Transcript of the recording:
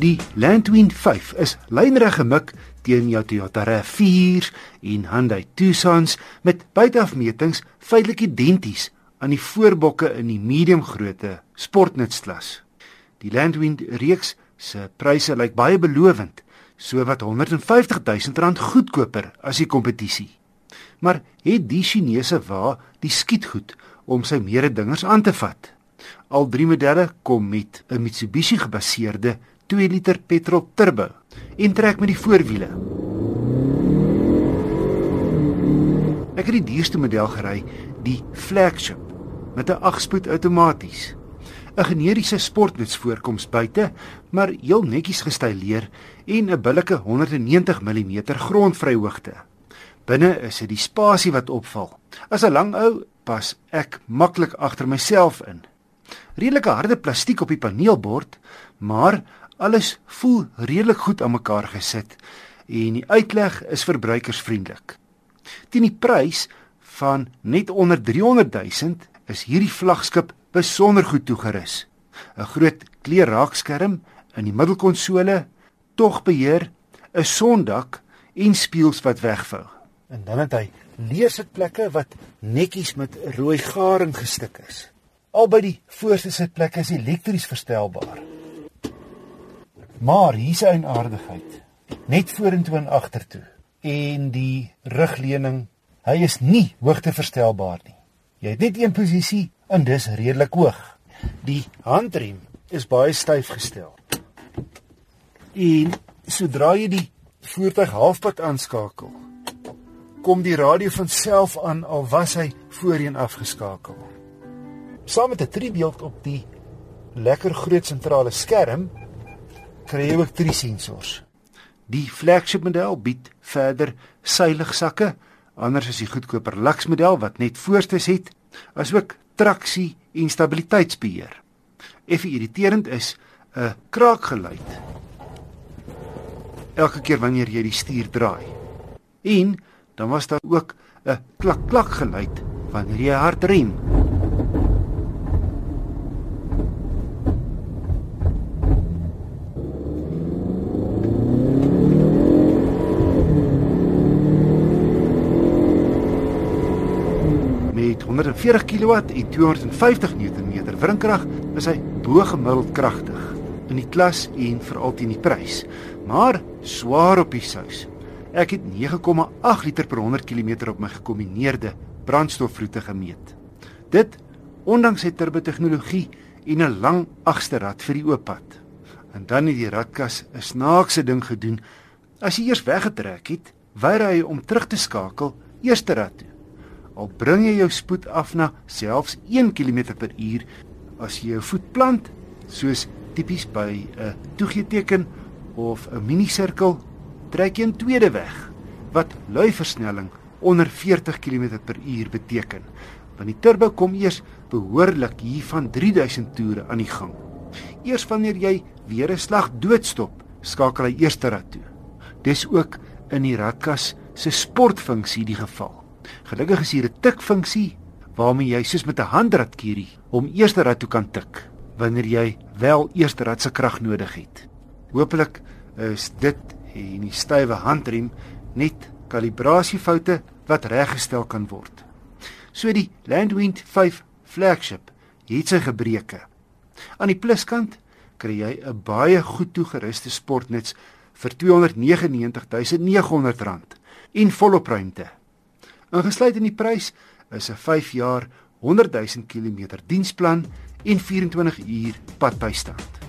Die Landwind 5 is lynreg gemik teen jou Toyota RAV4 en Hyundai Tucson's met buiteafmetings feitelik identies aan die voorbokke in die medium grootte sportnutsklas. Die Landwind reeks se pryse lyk baie belovend, so wat 150 000 rand goedkoper as die kompetisie. Maar het die Chinese wa die skietgoed om sy mededingers aan te vat? Al drie modelle kom met 'n Mitsubishi gebaseerde 2 liter petrol turbo en trek met die voorwiele. Ek het die duurste model gery, die flagship met 'n 8-spoed outomaties. 'n Generiese sportnuts voorkoms buite, maar heel netjies gestyleer en 'n billike 190 mm grondvryhoogte. Binne is dit die spasie wat opval. As 'n lang ou pas ek maklik agter myself in. Redelike harde plastiek op die paneelbord, maar alles voel redelik goed aan mekaar gesit en die uitleg is verbruikersvriendelik. Teen die prys van net onder 300 000 is hierdie vlaggenskap besonder goed toegerus. 'n Groot kleurraakskerm in die middelkonsole, togbeheer, 'n sondak en spieëls wat wegvou. En dan het hy leersitplekke wat netjies met rooi garing gestik is. Albei die voorste sitplekke is elektries verstelbaar. Maar hier's 'n aardigheid. Net vorentoe en agtertoe. En die rugleuning, hy is nie hoogteverstelbaar nie. Jy het net een posisie en dis redelik hoog. Die handrem is baie styf gestel. En sodra jy die voertuig halfpad aanskakel, kom die radio van self aan al was hy voorheen afgeskakel. Saam met 'n tribeeld op die lekker groot sentrale skerm kry jy ook drie sensors. Die flagship model bied verder seiligsakke, anders as die goedkoper Lux model wat net voorstes het, asook traksie en stabiliteitsbeheer. Effe irriterend is 'n kraakgeluid. Elke keer wanneer jy die stuur draai. En dan was daar ook 'n klak klak geluid wanneer jy hard rem. Met 140 kW en 250 Nm wrinkrag is hy bo-gemiddeld kragtig in die klas en veral teen die prys, maar swaar op die sous. Ek het 9,8 liter per 100 km op my gekombineerde brandstofvloete gemeet. Dit ondanks sy turbo tegnologie en 'n lang agterrad vir die oop pad. En dan het die radkas 'n snaakse ding gedoen. As jy eers weggetrek het, weier hy om terug te skakel eerste rad toe. Al bring jy jou spoed af na selfs 1 km per uur as jy jou voet plant, soos tipies by 'n toegeeteken of 'n minisirkel trek jy 'n tweede weg wat lui versnelling onder 40 km/h beteken. Want die turbo kom eers behoorlik hier van 3000 toere aan die gang. Eers wanneer jy weer 'n slag doodstop, skakel hy eerste rad toe. Dis ook in die radkas se sportfunksie die geval. Gelukkig is hier 'n tikfunksie waarmee jy soos met 'n handradkierie om eerste rad toe kan tik wanneer jy wel eerste rad se krag nodig het. Hoopelik is dit en die stywe handrem net kalibrasiefoute wat reggestel kan word. So die Landwind 5 flagship het sy gebreke. Aan die pluskant kry jy 'n baie goed toegeruste sportnuts vir R299.900 en volop ruimte. Ingesluit in die prys is 'n 5 jaar 100 000 km diensplan en 24 uur padbystand.